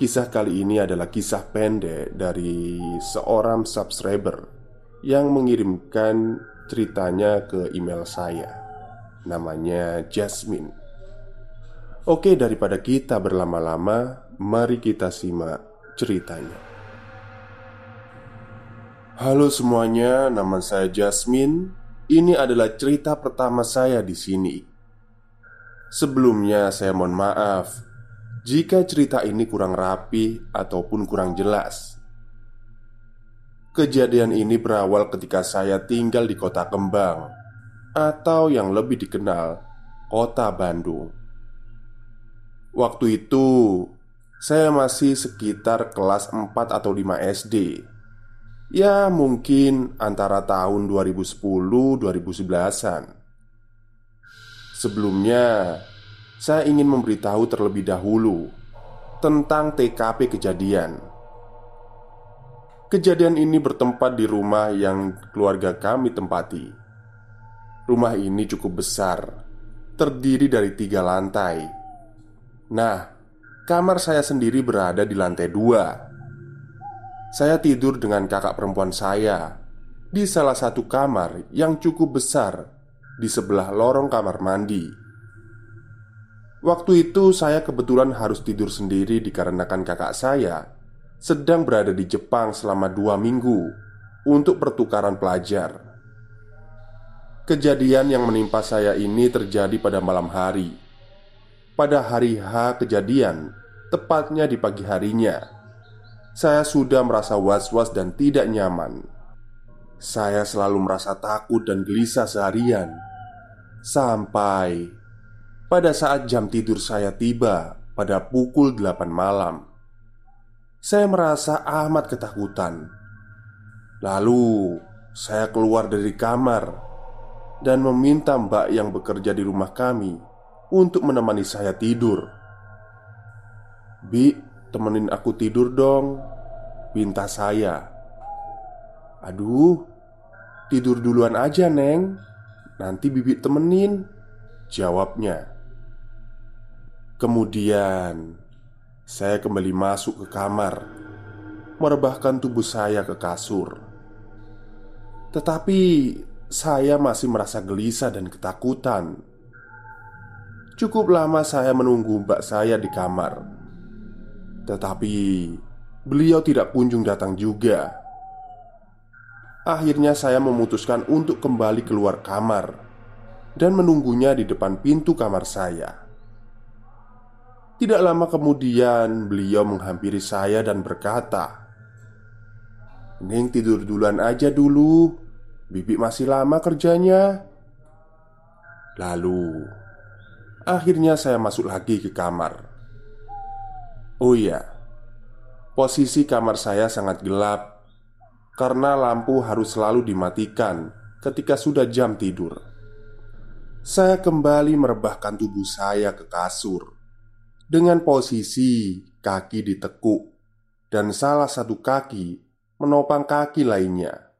Kisah kali ini adalah kisah pendek dari seorang subscriber yang mengirimkan ceritanya ke email saya. Namanya Jasmine. Oke, daripada kita berlama-lama, mari kita simak ceritanya. Halo semuanya, nama saya Jasmine. Ini adalah cerita pertama saya di sini. Sebelumnya, saya mohon maaf jika cerita ini kurang rapi ataupun kurang jelas. Kejadian ini berawal ketika saya tinggal di kota Kembang, atau yang lebih dikenal, kota Bandung. Waktu itu, saya masih sekitar kelas 4 atau 5 SD. Ya, mungkin antara tahun 2010-2011-an. Sebelumnya, saya ingin memberitahu terlebih dahulu tentang TKP kejadian. Kejadian ini bertempat di rumah yang keluarga kami tempati. Rumah ini cukup besar, terdiri dari tiga lantai. Nah, kamar saya sendiri berada di lantai dua. Saya tidur dengan kakak perempuan saya di salah satu kamar yang cukup besar di sebelah lorong kamar mandi. Waktu itu saya kebetulan harus tidur sendiri dikarenakan kakak saya sedang berada di Jepang selama dua minggu untuk pertukaran pelajar. Kejadian yang menimpa saya ini terjadi pada malam hari. Pada hari H kejadian, tepatnya di pagi harinya, saya sudah merasa was-was dan tidak nyaman. Saya selalu merasa takut dan gelisah seharian sampai pada saat jam tidur saya tiba pada pukul 8 malam Saya merasa amat ketakutan. Lalu saya keluar dari kamar Dan meminta mbak yang bekerja di rumah kami Untuk menemani saya tidur. Bi, temenin aku tidur dong Pinta saya. Aduh, tidur duluan aja neng. Nanti bibit temenin Jawabnya Kemudian saya kembali masuk ke kamar, merebahkan tubuh saya ke kasur. Tetapi saya masih merasa gelisah dan ketakutan. Cukup lama saya menunggu mbak saya di kamar, tetapi beliau tidak kunjung datang juga. Akhirnya, saya memutuskan untuk kembali keluar kamar dan menunggunya di depan pintu kamar saya. Tidak lama kemudian beliau menghampiri saya dan berkata Neng tidur duluan aja dulu Bibi masih lama kerjanya. Lalu Akhirnya saya masuk lagi ke kamar. Oh iya Posisi kamar saya sangat gelap Karena lampu harus selalu dimatikan ketika sudah jam tidur. Saya kembali merebahkan tubuh saya ke kasur dengan posisi kaki ditekuk dan salah satu kaki menopang kaki lainnya.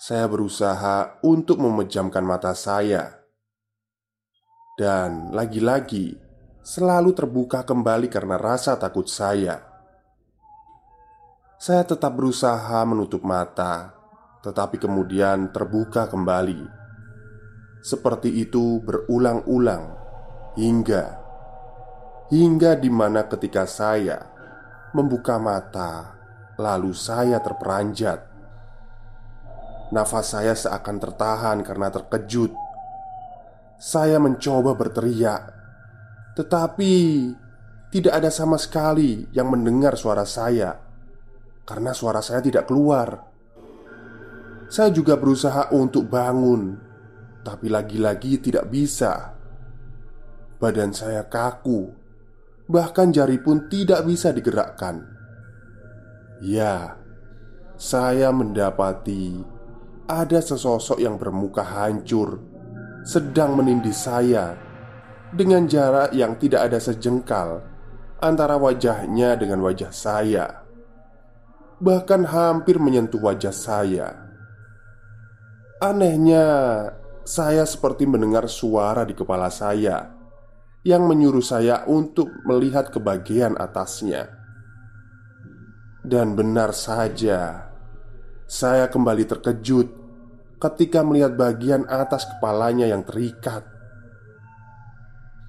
Saya berusaha untuk memejamkan mata saya, dan lagi-lagi selalu terbuka kembali karena rasa takut saya. Saya tetap berusaha menutup mata, tetapi kemudian terbuka kembali. Seperti itu berulang-ulang hingga hingga di mana ketika saya membuka mata, lalu saya terperanjat. Nafas saya seakan tertahan karena terkejut. Saya mencoba berteriak, tetapi tidak ada sama sekali yang mendengar suara saya karena suara saya tidak keluar. Saya juga berusaha untuk bangun, tapi lagi-lagi tidak bisa. Badan saya kaku, bahkan jari pun tidak bisa digerakkan. Ya, saya mendapati ada sesosok yang bermuka hancur sedang menindih saya dengan jarak yang tidak ada sejengkal antara wajahnya dengan wajah saya bahkan hampir menyentuh wajah saya. Anehnya, saya seperti mendengar suara di kepala saya yang menyuruh saya untuk melihat ke bagian atasnya. Dan benar saja, saya kembali terkejut ketika melihat bagian atas kepalanya yang terikat.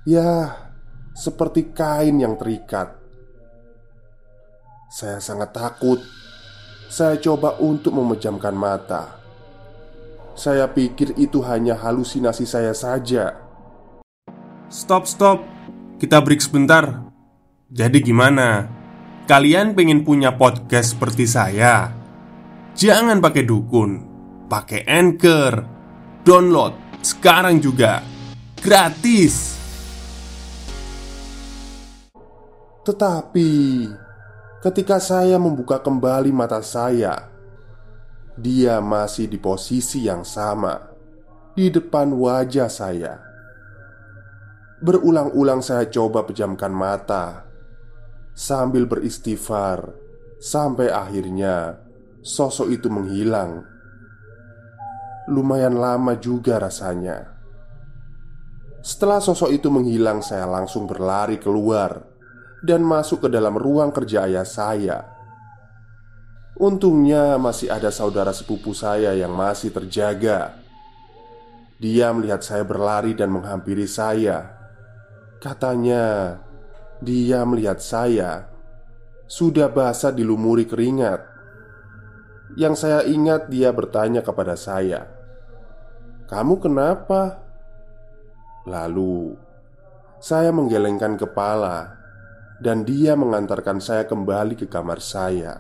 Ya, seperti kain yang terikat. Saya sangat takut saya coba untuk memejamkan mata. Saya pikir itu hanya halusinasi saya saja. Stop, stop. Kita break sebentar. Jadi gimana? Kalian pengen punya podcast seperti saya? Jangan pakai dukun, pakai Anchor. Download sekarang juga. Gratis. Tetapi Ketika saya membuka kembali mata saya, dia masih di posisi yang sama di depan wajah saya. Berulang-ulang saya coba pejamkan mata sambil beristighfar sampai akhirnya sosok itu menghilang. Lumayan lama juga rasanya. Setelah sosok itu menghilang, saya langsung berlari keluar dan masuk ke dalam ruang kerja ayah saya. Untungnya masih ada saudara sepupu saya yang masih terjaga. Dia melihat saya berlari dan menghampiri saya. Katanya, dia melihat saya sudah basah dilumuri keringat. Yang saya ingat, dia bertanya kepada saya, "Kamu kenapa?" Lalu saya menggelengkan kepala dan dia mengantarkan saya kembali ke kamar saya.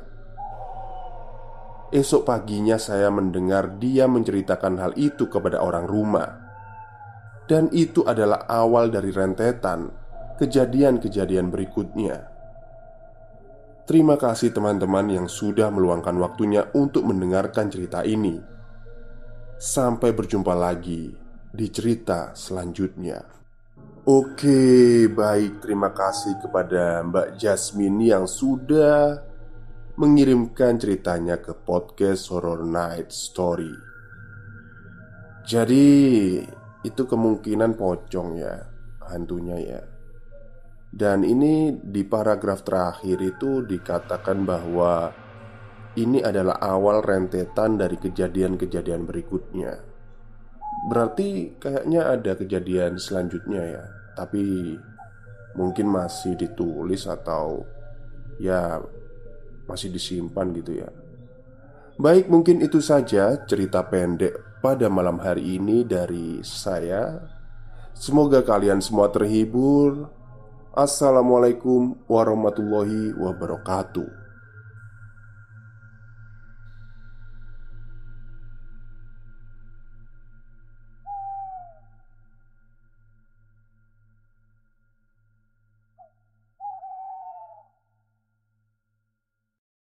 Esok paginya, saya mendengar dia menceritakan hal itu kepada orang rumah, dan itu adalah awal dari rentetan kejadian-kejadian berikutnya. Terima kasih teman-teman yang sudah meluangkan waktunya untuk mendengarkan cerita ini. Sampai berjumpa lagi di cerita selanjutnya. Oke, baik. Terima kasih kepada Mbak Jasmine yang sudah mengirimkan ceritanya ke podcast Horror Night Story. Jadi, itu kemungkinan pocong ya, hantunya ya. Dan ini di paragraf terakhir itu dikatakan bahwa ini adalah awal rentetan dari kejadian-kejadian berikutnya. Berarti kayaknya ada kejadian selanjutnya ya Tapi mungkin masih ditulis atau Ya masih disimpan gitu ya Baik mungkin itu saja cerita pendek pada malam hari ini dari saya. Semoga kalian semua terhibur. Assalamualaikum warahmatullahi wabarakatuh